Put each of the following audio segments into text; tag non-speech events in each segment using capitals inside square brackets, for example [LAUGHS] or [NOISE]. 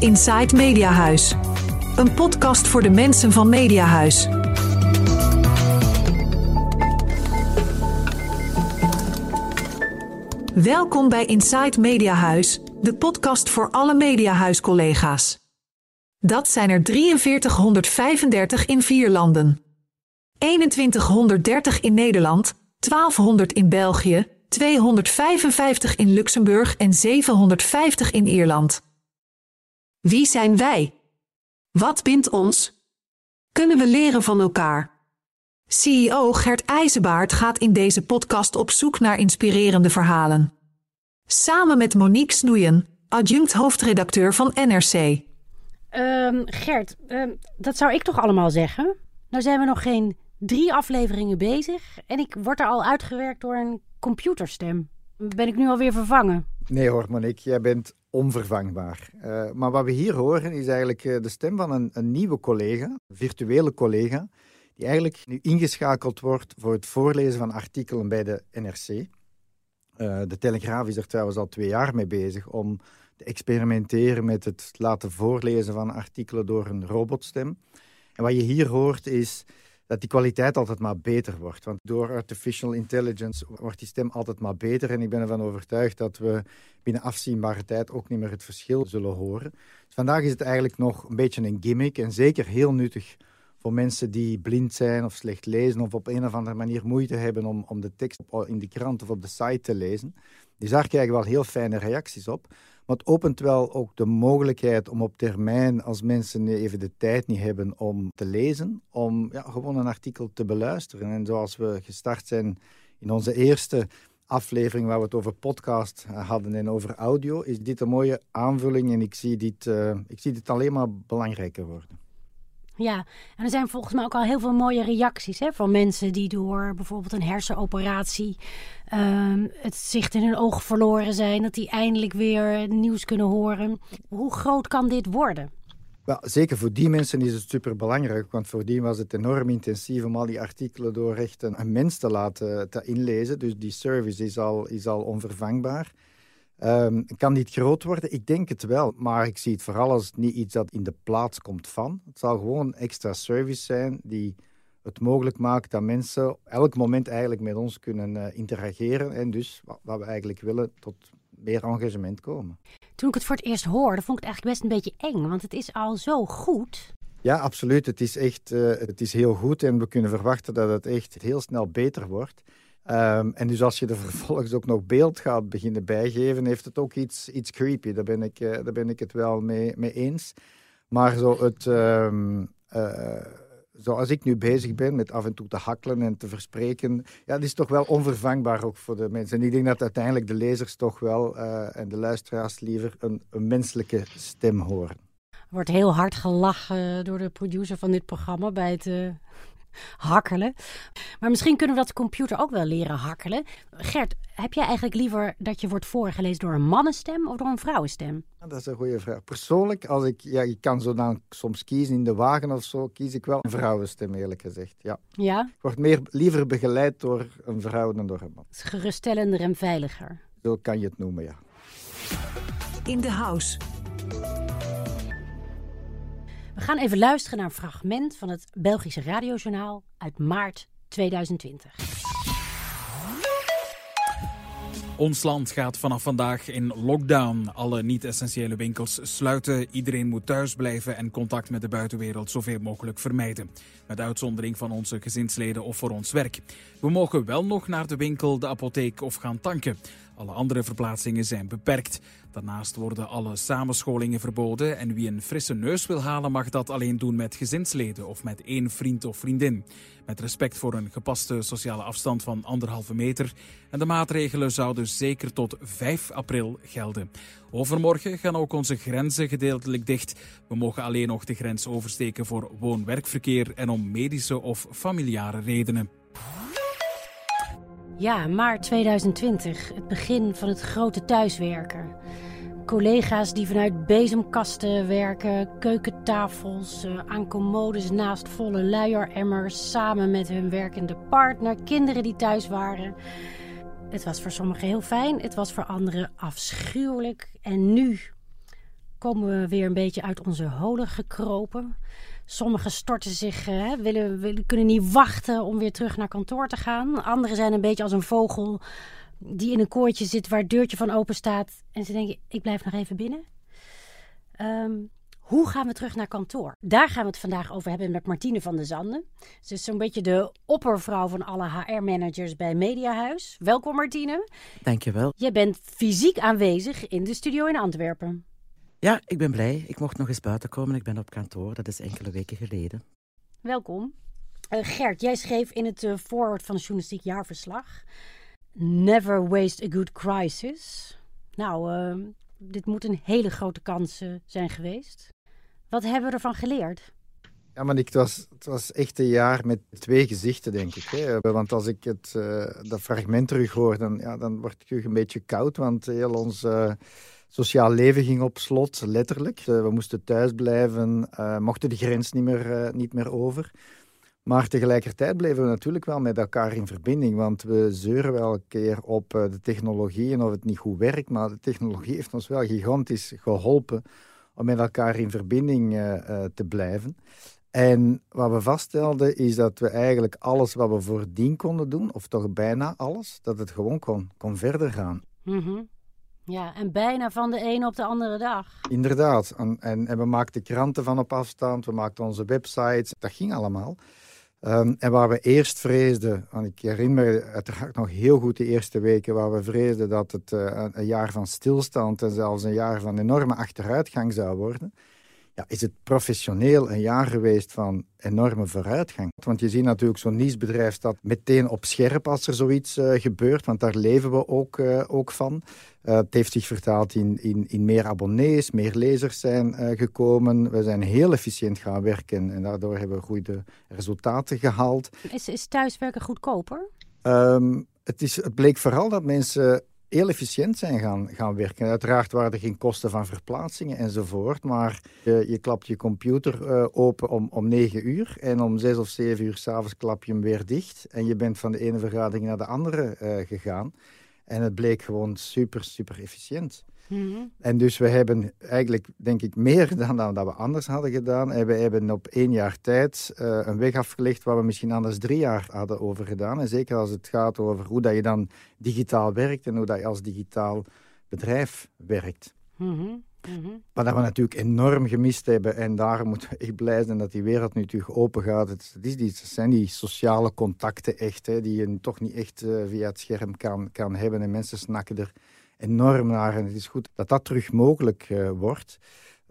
Inside Mediahuis. Een podcast voor de mensen van Mediahuis. Welkom bij Inside Mediahuis, de podcast voor alle Mediahuis-collega's. Dat zijn er 4335 in vier landen. 2130 in Nederland, 1200 in België, 255 in Luxemburg en 750 in Ierland. Wie zijn wij? Wat bindt ons? Kunnen we leren van elkaar? CEO Gert IJzenbaard gaat in deze podcast op zoek naar inspirerende verhalen. Samen met Monique Snoeien, adjunct hoofdredacteur van NRC. Ehm, Gert, ehm, dat zou ik toch allemaal zeggen? Nou zijn we nog geen drie afleveringen bezig en ik word er al uitgewerkt door een computerstem. Ben ik nu alweer vervangen? Nee hoor, Monique, jij bent onvervangbaar. Uh, maar wat we hier horen is eigenlijk eh, de stem van een, een nieuwe collega, virtuele collega, die eigenlijk nu ingeschakeld wordt voor het voorlezen van artikelen bij de NRC. Eh, de Telegraaf is er trouwens al twee jaar mee bezig om te experimenteren met het laten voorlezen van artikelen door een robotstem. En wat je hier hoort is dat die kwaliteit altijd maar beter wordt. Want door artificial intelligence wordt die stem altijd maar beter. En ik ben ervan overtuigd dat we binnen afzienbare tijd ook niet meer het verschil zullen horen. Dus vandaag is het eigenlijk nog een beetje een gimmick en zeker heel nuttig voor mensen die blind zijn of slecht lezen of op een of andere manier moeite hebben om, om de tekst in de krant of op de site te lezen. Dus daar krijgen we heel fijne reacties op. Maar het opent wel ook de mogelijkheid om op termijn, als mensen even de tijd niet hebben om te lezen, om ja, gewoon een artikel te beluisteren. En zoals we gestart zijn in onze eerste aflevering waar we het over podcast hadden en over audio, is dit een mooie aanvulling en ik zie dit, uh, ik zie dit alleen maar belangrijker worden. Ja, en er zijn volgens mij ook al heel veel mooie reacties hè, van mensen die door bijvoorbeeld een hersenoperatie um, het zicht in hun oog verloren zijn, dat die eindelijk weer nieuws kunnen horen. Hoe groot kan dit worden? Wel, zeker voor die mensen is het super belangrijk, want voor die was het enorm intensief om al die artikelen door echt een mens te laten te inlezen. Dus die service is al, is al onvervangbaar. Um, kan dit groot worden? Ik denk het wel, maar ik zie het vooral als niet iets dat in de plaats komt van. Het zal gewoon een extra service zijn die het mogelijk maakt dat mensen elk moment eigenlijk met ons kunnen uh, interageren en dus wat, we eigenlijk willen tot meer engagement komen. Toen ik het voor het eerst hoorde, vond ik het eigenlijk best een beetje eng, want het is al zo goed. Ja, absoluut. Het is echt uh, het is heel goed en we kunnen verwachten dat het echt heel snel beter wordt. Um, en dus als je er [LAUGHS] vervolgens ook nog beeld gaat beginnen bijgeven, heeft het ook iets, iets creepy. Daar ben ik, uh, daar ben ik het wel mee, mee eens. Maar zo het, um, uh, zoals ik nu bezig ben met af en toe te hakkelen en te verspreken, ja, dat is toch wel onvervangbaar ook voor de mensen. En ik denk dat uiteindelijk de lezers toch wel uh, en de luisteraars liever een, een menselijke stem horen. Wordt heel hard gelachen door de producer van dit programma bij het hakkelen. Maar misschien kunnen we dat de computer ook wel leren hakkelen. Gert, heb jij eigenlijk liever dat je wordt voorgelezen door een mannenstem of door een vrouwenstem? Dat is een goede vraag. Persoonlijk, als ik, ja, ik kan zo dan soms kiezen in de wagen of zo, kies ik wel een vrouwenstem, eerlijk gezegd. Ja. ja? Ik word meer, liever begeleid door een vrouw dan door een man. Het is geruststellender en veiliger. Zo kan je het noemen, ja. In de house. We gaan even luisteren naar een fragment van het Belgische radiojournaal uit maart 2020. Ons land gaat vanaf vandaag in lockdown. Alle niet-essentiële winkels sluiten. Iedereen moet thuis blijven en contact met de buitenwereld zoveel mogelijk vermijden. Met uitzondering van onze gezinsleden of voor ons werk. We mogen wel nog naar de winkel, de apotheek of gaan tanken. Alle andere verplaatsingen zijn beperkt. Daarnaast worden alle samenscholingen verboden en wie een frisse neus wil halen mag dat alleen doen met gezinsleden of met één vriend of vriendin. Met respect voor een gepaste sociale afstand van anderhalve meter. En de maatregelen zouden zeker tot 5 april gelden. Overmorgen gaan ook onze grenzen gedeeltelijk dicht. We mogen alleen nog de grens oversteken voor woon-werkverkeer en om medische of familiare redenen. Ja, maart 2020, het begin van het grote thuiswerken. Collega's die vanuit bezemkasten werken, keukentafels, uh, aan commodes naast volle luieremmers, samen met hun werkende partner, kinderen die thuis waren. Het was voor sommigen heel fijn, het was voor anderen afschuwelijk. En nu, komen we weer een beetje uit onze holen gekropen. Sommigen storten zich, uh, willen, willen, kunnen niet wachten om weer terug naar kantoor te gaan. Anderen zijn een beetje als een vogel die in een kooitje zit waar het deurtje van open staat. En ze denken, ik blijf nog even binnen. Um, hoe gaan we terug naar kantoor? Daar gaan we het vandaag over hebben met Martine van der Zanden. Ze is zo'n beetje de oppervrouw van alle HR-managers bij Mediahuis. Welkom Martine. Dankjewel. Jij bent fysiek aanwezig in de studio in Antwerpen. Ja, ik ben blij. Ik mocht nog eens buiten komen. Ik ben op kantoor. Dat is enkele weken geleden. Welkom. Uh, Gert, jij schreef in het uh, voorwoord van het journalistiek jaarverslag... Never waste a good crisis. Nou, uh, dit moet een hele grote kans zijn geweest. Wat hebben we ervan geleerd? Ja, maar het was, het was echt een jaar met twee gezichten, denk ik. Hè. Want als ik het, uh, dat fragment terug hoor, dan, ja, dan word ik een beetje koud. Want heel ons uh, sociaal leven ging op slot, letterlijk. Uh, we moesten thuis blijven, mochten de grens niet meer, niet meer over. Maar tegelijkertijd bleven we natuurlijk wel met elkaar in verbinding. Want we zeuren wel een keer op de technologie en of het niet goed werkt. Maar de technologie heeft ons wel gigantisch geholpen om met elkaar in verbinding te blijven. En wat we vaststelden is dat we eigenlijk alles wat we voordien konden doen, of toch bijna alles, dat het gewoon kon, kon verder gaan. Mm. Ja, en bijna van de ene op de andere dag. Inderdaad. En, en, we maakten kranten van op afstand, we maakten onze websites, dat ging allemaal. Um, en waar we eerst vreesden, en ik herinner me uiteraard nog heel goed de eerste weken, waar we vreesden dat het een, een, jaar van stilstand en zelfs een jaar van enorme achteruitgang zou worden, ja, is het professioneel een jaar geweest van enorme vooruitgang. Want je ziet natuurlijk zo'n nieuwsbedrijf staat meteen op scherp als er zoiets uh, gebeurt, want daar leven we ook, uh, ook van. Uh, het heeft zich vertaald in, in, in meer abonnees, meer lezers zijn gekomen. We zijn heel efficiënt gaan werken en daardoor hebben we goede resultaten gehaald. Is, is thuiswerken goedkoper? Um, het, is, het bleek vooral dat mensen heel efficiënt zijn gaan, gaan werken. Uiteraard waren er geen kosten van verplaatsingen enzovoort, maar je, je klapt je computer uh, open om, om 9 uur en om 6 of 7 uur s'avonds klap je hem weer dicht en je bent van de ene vergadering naar de andere uh, gegaan. En het bleek gewoon super, super efficiënt. Mm -hmm. En dus we hebben eigenlijk, denk ik, meer [LAUGHS] gedaan dan dat we anders hadden gedaan. En we hebben op één jaar tijd uh, een weg afgelegd waar we misschien anders drie jaar hadden over gedaan. En zeker als het gaat over hoe dat je dan digitaal werkt en hoe dat je als digitaal bedrijf werkt. Mm -hmm. Mm -hmm. Wat we natuurlijk enorm gemist hebben, en daarom moeten we echt blij zijn dat die wereld nu terug open gaat. Het, is die, het zijn die sociale contacten echt, hè, die je toch niet echt uh, via het scherm kan, kan hebben. En mensen snakken er enorm naar. En het is goed dat dat terug mogelijk uh, wordt.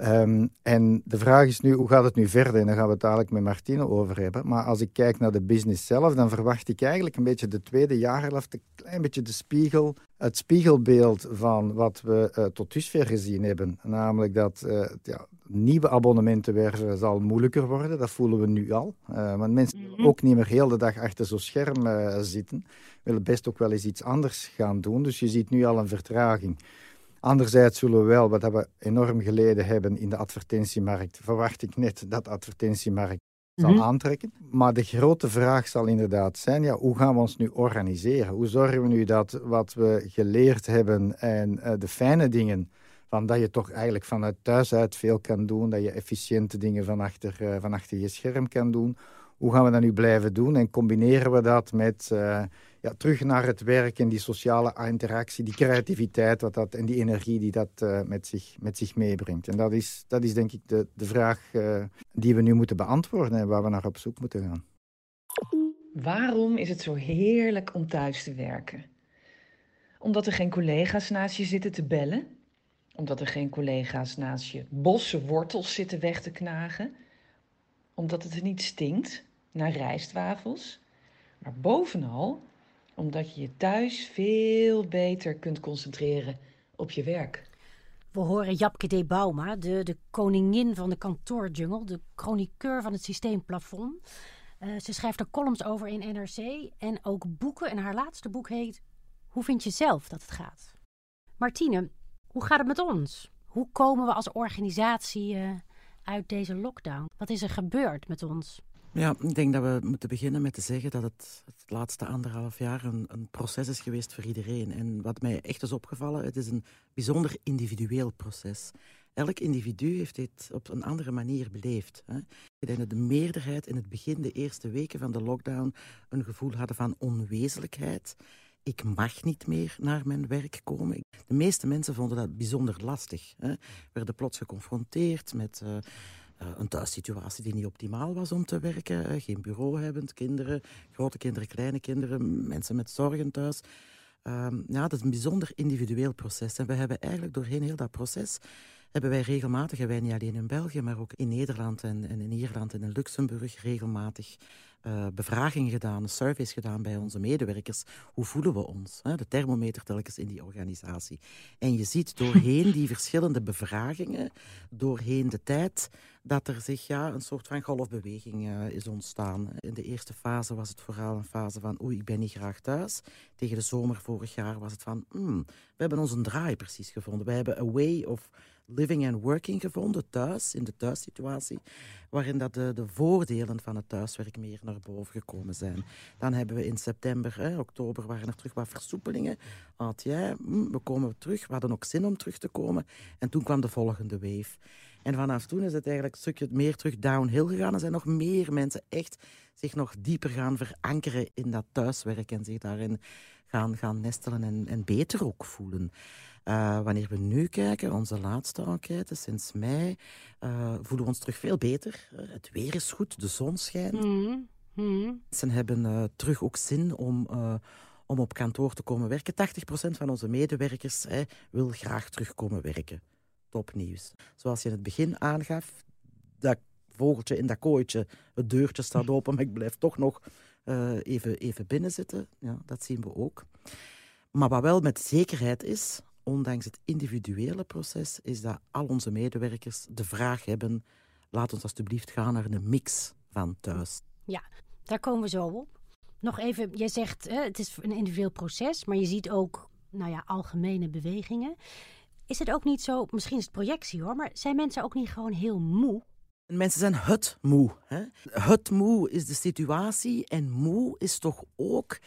Um, en de vraag is nu, hoe gaat het nu verder? En daar gaan we het dadelijk met Martine over hebben. Maar als ik kijk naar de business zelf, dan verwacht ik eigenlijk een beetje de tweede jaarhelft, een klein beetje de spiegel, het spiegelbeeld van wat we uh, tot dusver gezien hebben. Namelijk dat uh, ja, nieuwe abonnementen werven zal moeilijker worden. Dat voelen we nu al. Uh, want mensen willen ook niet meer heel de dag achter zo'n scherm zitten. Willen best ook wel eens iets anders gaan doen. Dus je ziet nu al een vertraging. Anderzijds zullen we wel, wat we enorm geleden hebben in de advertentiemarkt, verwacht ik net dat de advertentiemarkt zal mm-hmm. aantrekken. Maar de grote vraag zal inderdaad zijn, ja, hoe gaan we ons nu organiseren? Hoe zorgen we nu dat wat we geleerd hebben en uh, de fijne dingen, van dat je toch eigenlijk vanuit thuis uit veel kan doen, dat je efficiënte dingen van achter, uh, van achter je scherm kan doen, hoe gaan we dat nu blijven doen en combineren we dat met uh, ja, terug naar het werk en die sociale interactie, die creativiteit wat dat, en die energie die dat uh, met, zich, met zich meebrengt. En dat is, dat is denk ik de, de vraag uh, die we nu moeten beantwoorden en waar we naar op zoek moeten gaan. Waarom is het zo heerlijk om thuis te werken? Omdat er geen collega's naast je zitten te bellen? Omdat er geen collega's naast je bosse wortels zitten weg te knagen? Omdat het er niet stinkt naar rijstwafels? Maar bovenal omdat je je thuis veel beter kunt concentreren op je werk. We horen Japke de Bauma, de, de koningin van de kantoorjungle, de chroniqueur van het systeemplafond. Uh, ze schrijft er columns over in NRC en ook boeken. En haar laatste boek heet Hoe vind je zelf dat het gaat? Martine, hoe gaat het met ons? Hoe komen we als organisatie uh, uit deze lockdown? Wat is er gebeurd met ons? Ja, ik denk dat we moeten beginnen met te zeggen dat het het laatste anderhalf jaar een, een, proces is geweest voor iedereen. En wat mij echt is opgevallen, het is een bijzonder individueel proces. elk individu heeft dit op een andere manier beleefd. Hè. Ik denk dat de meerderheid in het begin, de eerste weken van de lockdown, een gevoel hadden van onwezenlijkheid. Ik mag niet meer naar mijn werk komen. De meeste mensen vonden dat bijzonder lastig. Hè. Werden plots geconfronteerd met uh, een thuissituatie die niet optimaal was om te werken. Geen bureau hebbend, kinderen, grote kinderen, kleine kinderen, mensen met zorgen thuis. Um, ja, dat is een bijzonder individueel proces. En we hebben eigenlijk doorheen heel dat proces hebben wij regelmatig, en wij niet alleen in België, maar ook in Nederland en, en in Ierland en in Luxemburg, regelmatig uh, bevragingen gedaan, surveys gedaan bij onze medewerkers. Hoe voelen we ons? Hè? De thermometer telkens in die organisatie. En je ziet doorheen die [LAUGHS] verschillende bevragingen, doorheen de tijd, dat er zich ja, een soort van golfbeweging uh, is ontstaan. In de eerste fase was het vooral een fase van oei, ik ben niet graag thuis. Tegen de zomer vorig jaar was het van hmm, we hebben ons een draai precies gevonden. We hebben a way of living and working gevonden thuis, in de thuissituatie, waarin dat de, de voordelen van het thuiswerk meer naar boven gekomen zijn. Dan hebben we in september, oktober, waren er terug wat versoepelingen. Had jij, hm, we komen terug, we hadden ook zin om terug te komen. En toen kwam de volgende wave. En vanaf toen is het eigenlijk een stukje meer terug downhill gegaan. Er zijn nog meer mensen echt zich nog dieper gaan verankeren in dat thuiswerk en zich daarin gaan, gaan nestelen en, en beter ook voelen. Uh, wanneer we nu kijken, onze laatste enquête sinds mei, uh, voelen we ons terug veel beter. Uh, het weer is goed, de zon schijnt. Mm -hmm. Mensen hebben terug ook zin om, om op kantoor te komen werken. 80% van onze medewerkers wil graag terugkomen werken. Topnieuws. Zoals je in het begin aangaf, dat vogeltje in dat kooitje, het deurtje staat [LAUGHS] open, maar ik blijf toch nog even, even binnen zitten. Ja, dat zien we ook. Maar wat wel met zekerheid is, ondanks het individuele proces, is dat al onze medewerkers de vraag hebben: laat ons alsjeblieft gaan naar een mix van thuis. Ja, daar komen we zo op. Nog even, jij zegt hè, het is een individueel proces, maar je ziet ook nou ja, algemene bewegingen. Is het ook niet zo, misschien is het projectie hoor, maar zijn mensen ook niet gewoon heel moe? Mensen zijn het moe. Hè? Het moe is de situatie en moe is toch ook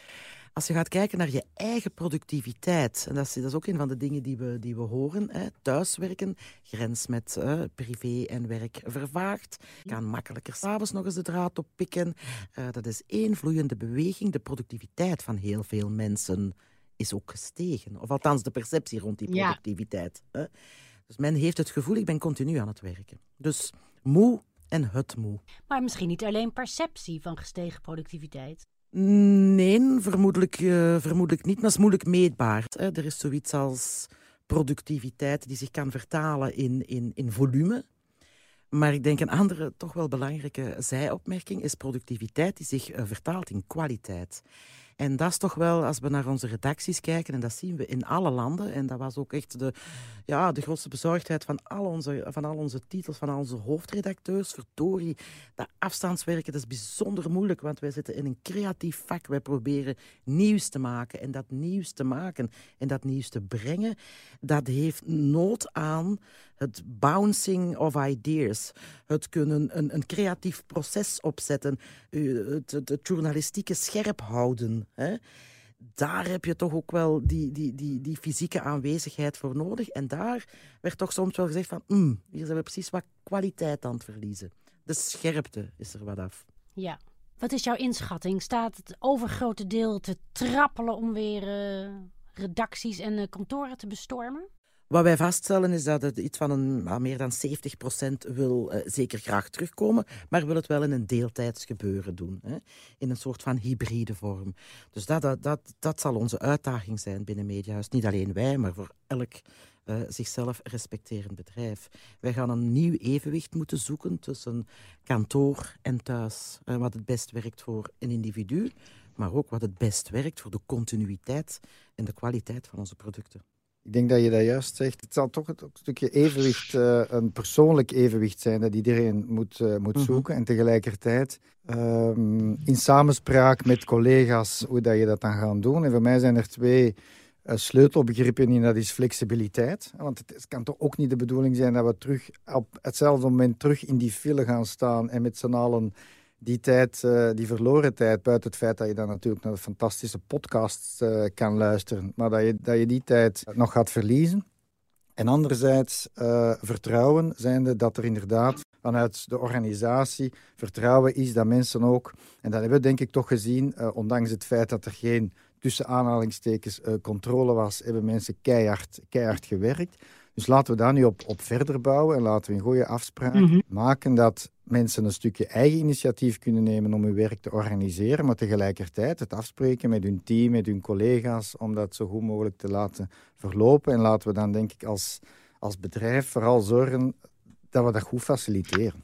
als je gaat kijken naar je eigen productiviteit, en dat is, dat is ook een van de dingen die we, die we horen, hè, thuiswerken, grens met uh, privé en werk vervaagd, je kan makkelijker s'avonds nog eens de draad oppikken. Uh, dat is één vloeiende beweging. De productiviteit van heel veel mensen is ook gestegen. Of althans de perceptie rond die productiviteit. Ja. Hè. Dus men heeft het gevoel, ik ben continu aan het werken. Dus moe en het moe. Maar misschien niet alleen perceptie van gestegen productiviteit. Nee, vermoedelijk, uh, vermoedelijk niet, maar het is moeilijk meetbaar. Er is zoiets als productiviteit die zich kan vertalen in, in, in volume. Maar ik denk een andere, toch wel belangrijke zijopmerking is productiviteit die zich uh, vertaalt in kwaliteit. En dat is toch wel, als we naar onze redacties kijken, en dat zien we in alle landen, en dat was ook echt de, ja, de grootste bezorgdheid van al, onze, van al onze titels, van al onze hoofdredacteurs. Verdorie, dat afstandswerken, dat is bijzonder moeilijk, want wij zitten in een creatief vak. Wij proberen nieuws te maken. En dat nieuws te maken en dat nieuws te brengen, dat heeft nood aan het bouncing of ideas, het kunnen een, een creatief proces opzetten, het, het, journalistieke scherp houden. Hè? Daar heb je toch ook wel die, die, die, die fysieke aanwezigheid voor nodig. En daar werd toch soms wel gezegd van, mm, hier zijn we precies wat kwaliteit aan het verliezen. De scherpte is er wat af. Ja. Wat is jouw inschatting? Staat het overgrote deel te trappelen om weer uh, redacties en uh, kantoren te bestormen? Wat wij vaststellen is dat het iets van een, meer dan 70% wil uh, zeker graag terugkomen, maar wil het wel in een deeltijds gebeuren doen. Hè? In een soort van hybride vorm. Dus dat, dat, dat, dat zal onze uitdaging zijn binnen Mediahuis. Niet alleen wij, maar voor elk uh, zichzelf respecterend bedrijf. Wij gaan een nieuw evenwicht moeten zoeken tussen kantoor en thuis. Uh, wat het best werkt voor een individu, maar ook wat het best werkt voor de continuïteit en de kwaliteit van onze producten. Ik denk dat je dat juist zegt. Het zal toch een stukje evenwicht, uh, een persoonlijk evenwicht zijn dat iedereen moet, uh, moet mhm. zoeken. En tegelijkertijd um, in samenspraak met collega's hoe dat je dat dan gaat doen. En voor mij zijn er twee uh, sleutelbegrippen in, dat is flexibiliteit. Want het, kan toch ook niet de bedoeling zijn dat we terug op hetzelfde moment terug in die file gaan staan en met z'n allen die tijd, uh, die verloren tijd, buiten het feit dat je dan natuurlijk naar de fantastische podcasts uh, kan luisteren, maar dat je, dat je die tijd nog gaat verliezen. En anderzijds uh, vertrouwen, zijnde dat er inderdaad vanuit de organisatie vertrouwen is dat mensen ook, en dat hebben we denk ik toch gezien, ondanks het feit dat er geen tussen aanhalingstekens controle was, hebben mensen keihard, keihard gewerkt. Dus laten we daar nu op, op verder bouwen en laten we een goede afspraak mm -hmm. maken dat mensen een stukje eigen initiatief kunnen nemen om hun werk te organiseren, maar tegelijkertijd het afspreken met hun team, met hun collega's, om dat zo goed mogelijk te laten verlopen. En laten we dan denk ik als, als bedrijf vooral zorgen dat we dat goed faciliteren.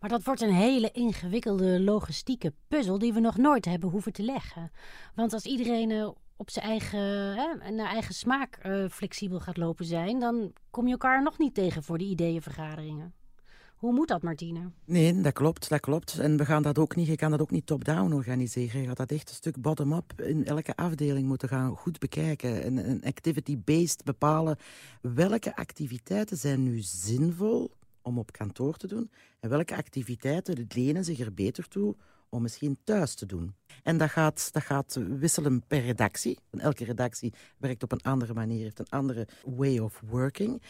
Maar dat wordt een hele ingewikkelde logistieke puzzel die we nog nooit hebben hoeven te leggen. Want als iedereen op zijn eigen, hè, naar eigen smaak uh, flexibel gaat lopen zijn, dan kom je elkaar nog niet tegen voor die ideeënvergaderingen. Hoe moet dat, Martine? Nee, dat klopt, dat klopt. En we gaan dat ook niet, je kan dat ook niet top-down organiseren. Je gaat dat echt een stuk bottom-up in elke afdeling moeten gaan goed bekijken. En, en activity-based bepalen welke activiteiten zijn nu zinvol om op kantoor te doen en welke activiteiten lenen zich er beter toe om misschien thuis te doen. En dat gaat, dat gaat wisselen per redactie. Elke redactie werkt op een andere manier, heeft een andere way of working.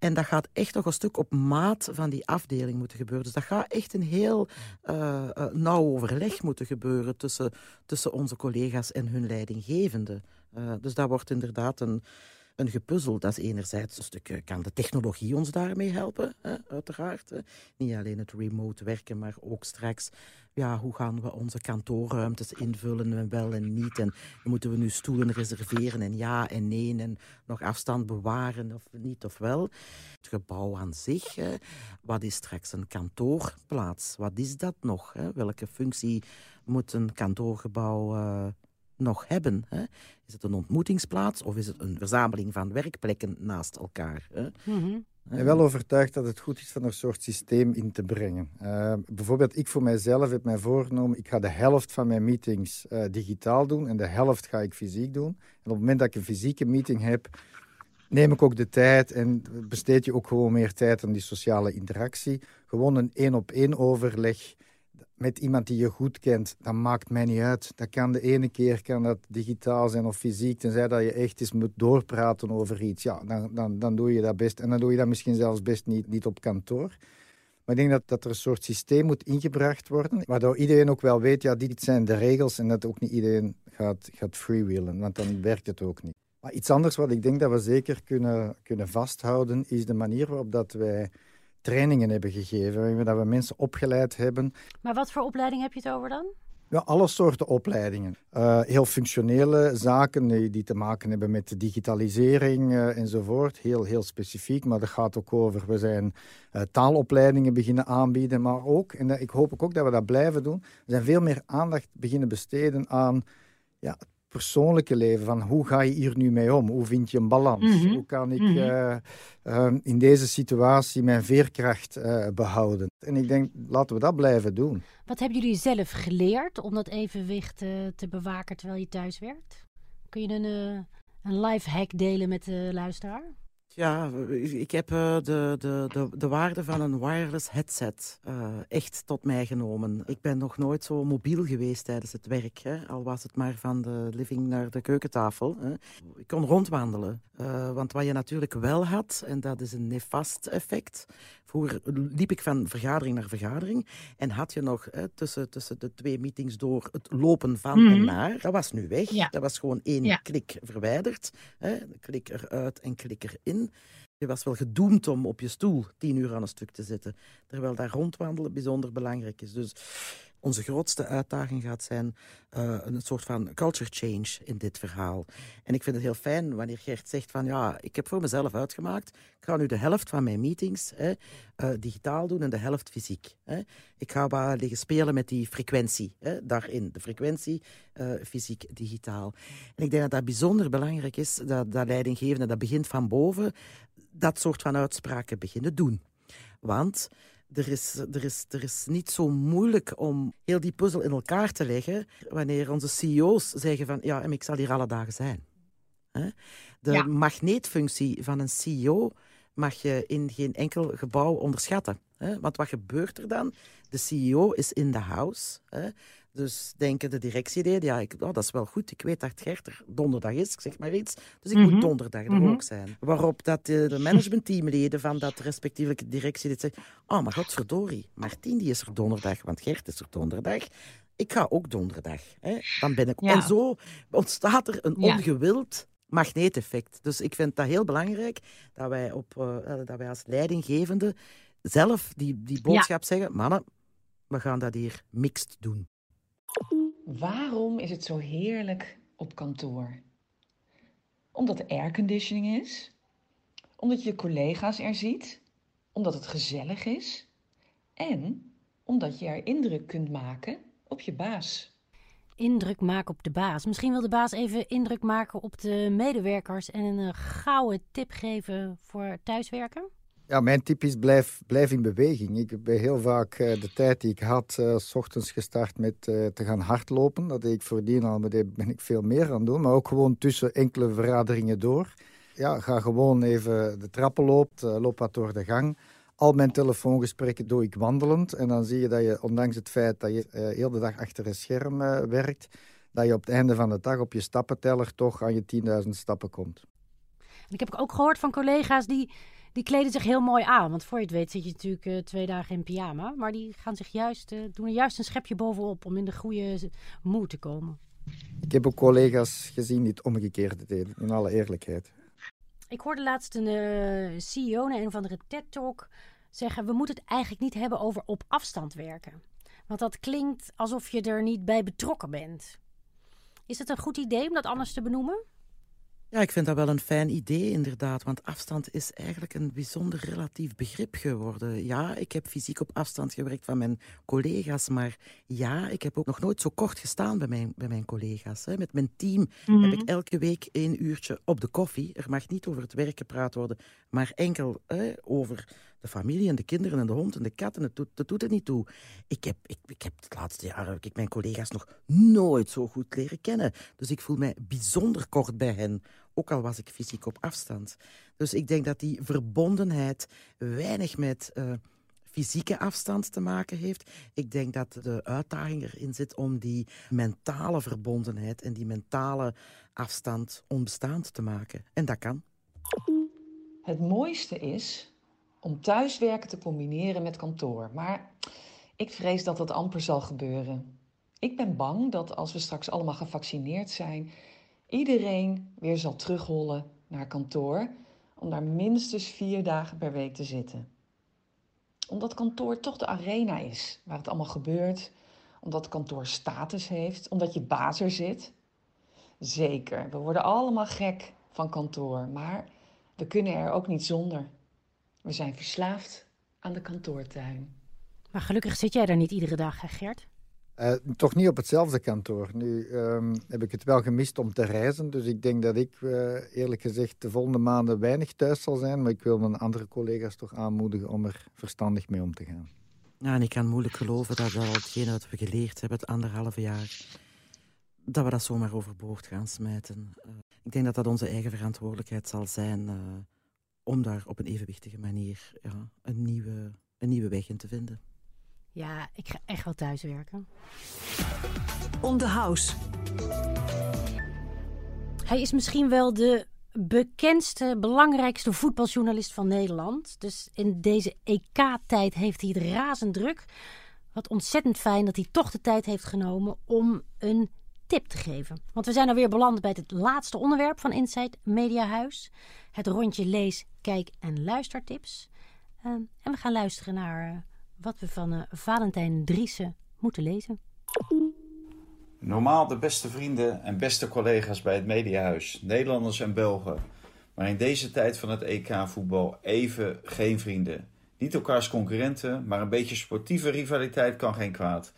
En dat gaat echt nog een stuk op maat van die afdeling moeten gebeuren. Dus dat gaat echt een heel uh, uh, nauw overleg moeten gebeuren tussen, tussen onze collega's en hun leidinggevende. Uh, dus dat wordt inderdaad een, een gepuzzel. Dat is enerzijds een stuk, kan de technologie ons daarmee helpen, hè, uiteraard. Hè. Niet alleen het remote werken, maar ook straks, ja, hoe gaan we onze kantoorruimtes invullen en wel en niet. En moeten we nu stoelen reserveren en ja en nee en nog afstand bewaren of niet of wel. Het gebouw aan zich, wat is straks een kantoorplaats? Wat is dat nog? Welke functie moet een kantoorgebouw uh, nog hebben? Hè? Is het een ontmoetingsplaats of is het een verzameling van werkplekken naast elkaar? Hè? Mm -hmm. Ik ben wel overtuigd dat het goed is van een soort systeem in te brengen. Uh, bijvoorbeeld, ik voor mijzelf heb mij voorgenomen, ik ga de helft van mijn meetings uh, digitaal doen en de helft ga ik fysiek doen. En op het moment dat ik een fysieke meeting heb, neem ik ook de tijd en besteed je ook gewoon meer tijd aan die sociale interactie. Gewoon een één-op-één overleg met iemand die je goed kent, dat maakt mij niet uit. Dat kan de ene keer kan dat digitaal zijn of fysiek, tenzij dat je echt eens moet doorpraten over iets. Ja, dan, dan, dan doe je dat best. En dan doe je dat misschien zelfs best niet, niet op kantoor. Maar ik denk dat, dat er een soort systeem moet ingebracht worden, waardoor iedereen ook wel weet, ja, dit zijn de regels en dat ook niet iedereen gaat, gaat freewheelen, want dan werkt het ook niet. Maar iets anders wat ik denk dat we zeker kunnen, kunnen vasthouden, is de manier waarop dat wij trainingen hebben gegeven, dat we mensen opgeleid hebben. Maar wat voor opleiding heb je het over dan? Ja, alle soorten opleidingen. Uh, heel functionele zaken die te maken hebben met de digitalisering uh, enzovoort. Heel, heel specifiek, maar dat gaat ook over... We zijn uh, taalopleidingen beginnen aanbieden, maar ook... en ik hoop ook dat we dat blijven doen. We zijn veel meer aandacht beginnen besteden aan ja, het persoonlijke leven. Van hoe ga je hier nu mee om? Hoe vind je een balans? Mm -hmm. Hoe kan ik mm -hmm. uh, uh, in deze situatie mijn veerkracht uh, behouden? En ik denk, laten we dat blijven doen. Wat hebben jullie zelf geleerd om dat evenwicht te bewaken terwijl je thuis werkt? Kun je een, een life hack delen met de luisteraar? Ja, ik heb uh, de, de, de, de waarde van een wireless headset uh, echt tot mij genomen. Ik ben nog nooit zo mobiel geweest tijdens het werk. Hè. Al was het maar van de living naar de keukentafel. Hè. Ik kon rondwandelen. Uh, want wat je natuurlijk wel had, en dat is een nefast effect. Vroeger liep ik van vergadering naar vergadering. En had je nog hè, tussen, tussen de twee meetings door het lopen van mm -hmm. en naar. Dat was nu weg. Ja. Dat was gewoon één ja. klik verwijderd. Hè. Klik eruit en klik erin. Je was wel gedoemd om op je stoel tien uur aan een stuk te zitten. Terwijl daar rondwandelen bijzonder belangrijk is. Dus onze grootste uitdaging gaat zijn uh, een soort van culture change in dit verhaal. En ik vind het heel fijn wanneer Gert zegt van ja, ik heb voor mezelf uitgemaakt, ik ga nu de helft van mijn meetings hè, uh, digitaal doen en de helft fysiek. Hè. Ik ga maar liggen spelen met die frequentie hè, daarin. De frequentie uh, fysiek, digitaal. En ik denk dat dat bijzonder belangrijk is, dat, dat leidinggevende, dat begint van boven, dat soort van uitspraken beginnen doen. Want er is, er, is, er is niet zo moeilijk om heel die puzzel in elkaar te leggen wanneer onze CEO's zeggen van ja, ik zal hier alle dagen zijn. De ja. magneetfunctie van een CEO mag je in geen enkel gebouw onderschatten. Hè? Want wat gebeurt er dan? De CEO is in the house. Hè? Dus denken de directieleden, ja, ik, oh, dat is wel goed. Ik weet dat Gert er donderdag is, ik zeg maar iets. Dus ik moet Mhm. donderdag er Mhm. ook zijn. Waarop dat de, de managementteamleden van dat respectievelijke directielid zeggen, oh, maar godverdorie, Martien die is er donderdag, want Gert is er donderdag. Ik ga ook donderdag. Hè? Dan ben ik... Ja. En zo ontstaat er een Ja. ongewild magneeteffect. Dus ik vind dat heel belangrijk dat wij, op, eh, dat wij als leidinggevende zelf die, die boodschap zeggen, mannen, we gaan dat hier mixed doen. Waarom is het zo heerlijk op kantoor? Omdat er airconditioning is? Omdat je je collega's er ziet? Omdat het gezellig is? En omdat je er indruk kunt maken op je baas. Indruk maken op de baas. Misschien wil de baas even indruk maken op de medewerkers en een gouden tip geven voor thuiswerken. Ja, mijn tip is blijf, blijf in beweging. Ik ben heel vaak eh, de tijd die ik had, eh, s ochtends gestart met eh, te gaan hardlopen. Dat ik voordien al, maar daar ben ik veel meer aan doen. Maar ook gewoon tussen enkele verraderingen door. Ja, ga gewoon even de trappen eh, loop wat door de gang. Al mijn telefoongesprekken doe ik wandelend. En dan zie je dat je, ondanks het feit dat je heel de dag achter een scherm werkt, dat je op het einde van de dag op je stappenteller toch aan je 10.000 stappen komt. En ik heb ook gehoord van collega's die, die kleden zich heel mooi aan. Want voor je het weet zit je natuurlijk eh, twee dagen in pyjama. Maar die gaan zich juist, eh, doen er juist een schepje bovenop om in de goede moed te komen. Ik heb ook collega's gezien die het omgekeerde deden, in alle eerlijkheid. Ik hoorde laatst een eh, CEO naar een of andere TED-talk zeggen... we moeten het eigenlijk niet hebben over op afstand werken. Want dat klinkt alsof je er niet bij betrokken bent. Is het een goed idee om dat anders te benoemen? Ja, ik vind dat wel een fijn idee, inderdaad. Want afstand is eigenlijk een bijzonder relatief begrip geworden. Ja, ik heb fysiek op afstand gewerkt van mijn collega's. Maar ja, ik heb ook nog nooit zo kort gestaan bij mijn, bij mijn collega's. Hè. Met mijn team heb ik elke week één uurtje op de koffie. Er mag niet over het werk gepraat worden, maar enkel hè, over de familie en de kinderen en de hond en de katten. Het doet, dat doet er niet toe. Ik heb, ik, ik heb het laatste jaar ik mijn collega's nog nooit zo goed leren kennen. Dus ik voel mij bijzonder kort bij hen, ook al was ik fysiek op afstand. Dus ik denk dat die verbondenheid weinig met eh, fysieke afstand te maken heeft. Ik denk dat de uitdaging erin zit om die mentale verbondenheid en die mentale afstand onbestaand te maken. En dat kan. Het mooiste is om thuiswerken te combineren met kantoor. Maar ik vrees dat dat amper zal gebeuren. Ik ben bang dat als we straks allemaal gevaccineerd zijn, iedereen weer zal terughollen naar kantoor om daar minstens vier dagen per week te zitten. Omdat kantoor toch de arena is waar het allemaal gebeurt, omdat kantoor status heeft, omdat je baas er zit. Zeker, we worden allemaal gek van kantoor, maar we kunnen er ook niet zonder. We zijn verslaafd aan de kantoortuin. Maar gelukkig zit jij daar niet iedere dag, hè Gert? Eh, toch niet op hetzelfde kantoor. Nu ehm, heb ik het wel gemist om te reizen. Dus ik denk dat ik eh, eerlijk gezegd de volgende maanden weinig thuis zal zijn. Maar ik wil mijn andere collega's toch aanmoedigen om er verstandig mee om te gaan. Ja, en ik kan moeilijk geloven dat al hetgene wat we geleerd hebben het anderhalve jaar, dat we dat zomaar overboord gaan smijten. Eh, ik denk dat dat onze eigen verantwoordelijkheid zal zijn eh, om daar op een evenwichtige manier ja, een, nieuwe, een nieuwe weg in te vinden. Ja, ik ga echt wel thuiswerken. On the house. Hij is misschien wel de bekendste, belangrijkste voetbaljournalist van Nederland. Dus in deze EK-tijd heeft hij het razend druk. Wat ontzettend fijn dat hij toch de tijd heeft genomen om een tip te geven. Want we zijn alweer beland bij het laatste onderwerp van Inside Mediahuis. Het rondje lees, kijk en luistertips. Uh, en we gaan luisteren naar uh, wat we van uh, Valentijn Driessen moeten lezen. Normaal de beste vrienden en beste collega's bij het Mediahuis, Nederlanders en Belgen. Maar in deze tijd van het EK-voetbal even geen vrienden. Niet elkaars concurrenten, maar een beetje sportieve rivaliteit kan geen kwaad.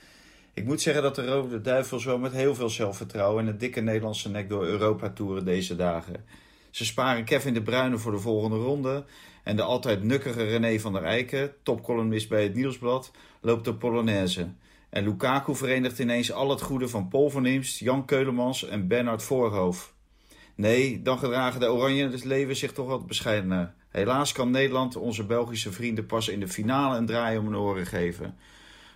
Ik moet zeggen dat de Rode Duivels wel met heel veel zelfvertrouwen en een dikke Nederlandse nek door Europa toeren deze dagen. Ze sparen Kevin de Bruyne voor de volgende ronde. En de altijd nukkige René van der Eiken, topcolumnist bij het Nieuwsblad, loopt de Polonaise. En Lukaku verenigt ineens al het goede van Paul van Imst, Jan Keulemans en Bernard Voorhoof. Nee, dan gedragen de Oranje het leven zich toch wat bescheidener. Helaas kan Nederland onze Belgische vrienden pas in de finale een draai om hun oren geven.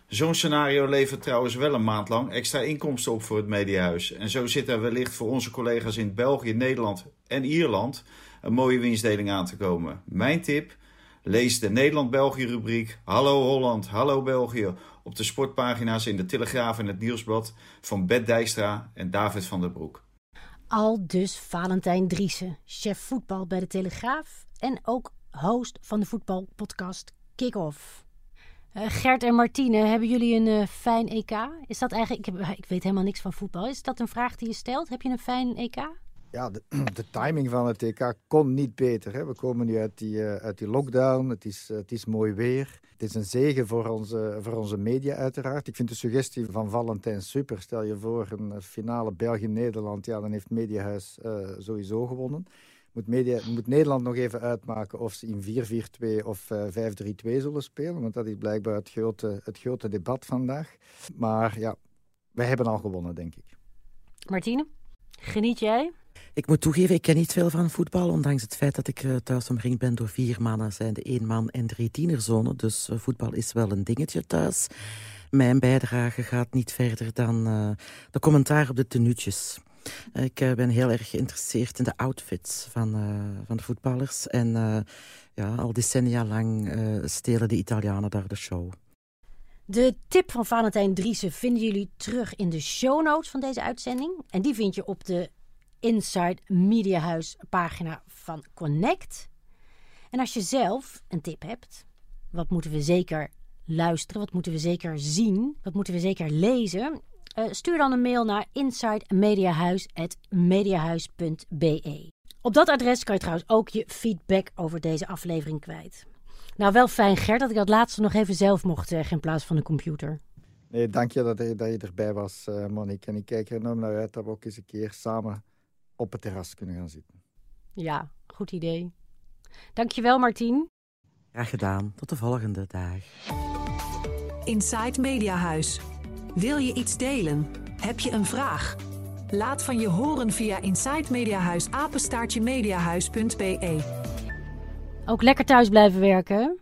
Zo'n scenario levert trouwens wel een maand lang extra inkomsten op voor het Mediahuis. En zo zit er wellicht voor onze collega's in België, Nederland en Ierland een mooie winstdeling aan te komen. Mijn tip: lees de Nederland-België-rubriek Hallo Holland, Hallo België op de sportpagina's in de Telegraaf en het Nieuwsblad van Bert Dijkstra en David van der Broek. Al dus Valentijn Driessen, chef voetbal bij de Telegraaf en ook host van de voetbalpodcast Kick-Off. Uh, Gert en Martine, hebben jullie een uh, fijn EK? Is dat eigenlijk, ik, ik, weet helemaal niks van voetbal. Is dat een vraag die je stelt? Heb je een fijn EK? Ja, de, [CLEARS THROAT] de timing van het EK kon niet beter. Hè. We komen nu uit die, uh, uit die lockdown. Het is, het is mooi weer. Het is een zegen voor onze, voor onze media uiteraard. Ik vind de suggestie van Valentijn super. Stel je voor een finale België-Nederland. Ja, dan heeft Mediahuis sowieso gewonnen. Moet, media, moet Nederland nog even uitmaken of ze in 4-4-2 of uh, 5-3-2 zullen spelen. Want dat is blijkbaar het grote, het grote debat vandaag. Maar ja, wij hebben al gewonnen, denk ik. Martine, geniet jij? Ik moet toegeven, ik ken niet veel van voetbal, ondanks het feit dat ik uh, thuis omringd ben door vier mannen, zijn de één man en drie tienerzonen. Dus uh, voetbal is wel een dingetje thuis. Mijn bijdrage gaat niet verder dan uh, de commentaar op de tenuutjes. Ik uh, ben heel erg geïnteresseerd in de outfits van, uh, van de voetballers. En uh, ja, al decennia lang stelen de Italianen daar de show. De tip van Valentijn Driessen vinden jullie terug in de show notes van deze uitzending. En die vind je op de Inside Media Huis pagina van Connect. En als je zelf een tip hebt, wat moeten we zeker luisteren, wat moeten we zeker zien, wat moeten we zeker lezen... Uh, stuur dan een mail naar insidemediahuis.mediahuis.be. Op dat adres kan je trouwens ook je feedback over deze aflevering kwijt. Nou, wel fijn Gert dat ik dat laatste nog even zelf mocht zeggen in plaats van de computer. Nee, dank je dat, dat je erbij was, uh, Monique. En ik kijk er enorm naar uit dat we ook eens een keer samen op het terras kunnen gaan zitten. Ja, goed idee. Dankjewel, Martien. Graag gedaan. Tot de volgende dag. Inside Mediahuis. Wil je iets delen? Heb je een vraag? Laat van je horen via Inside Mediahuis apenstaartje mediahuis.be. Ook lekker thuis blijven werken.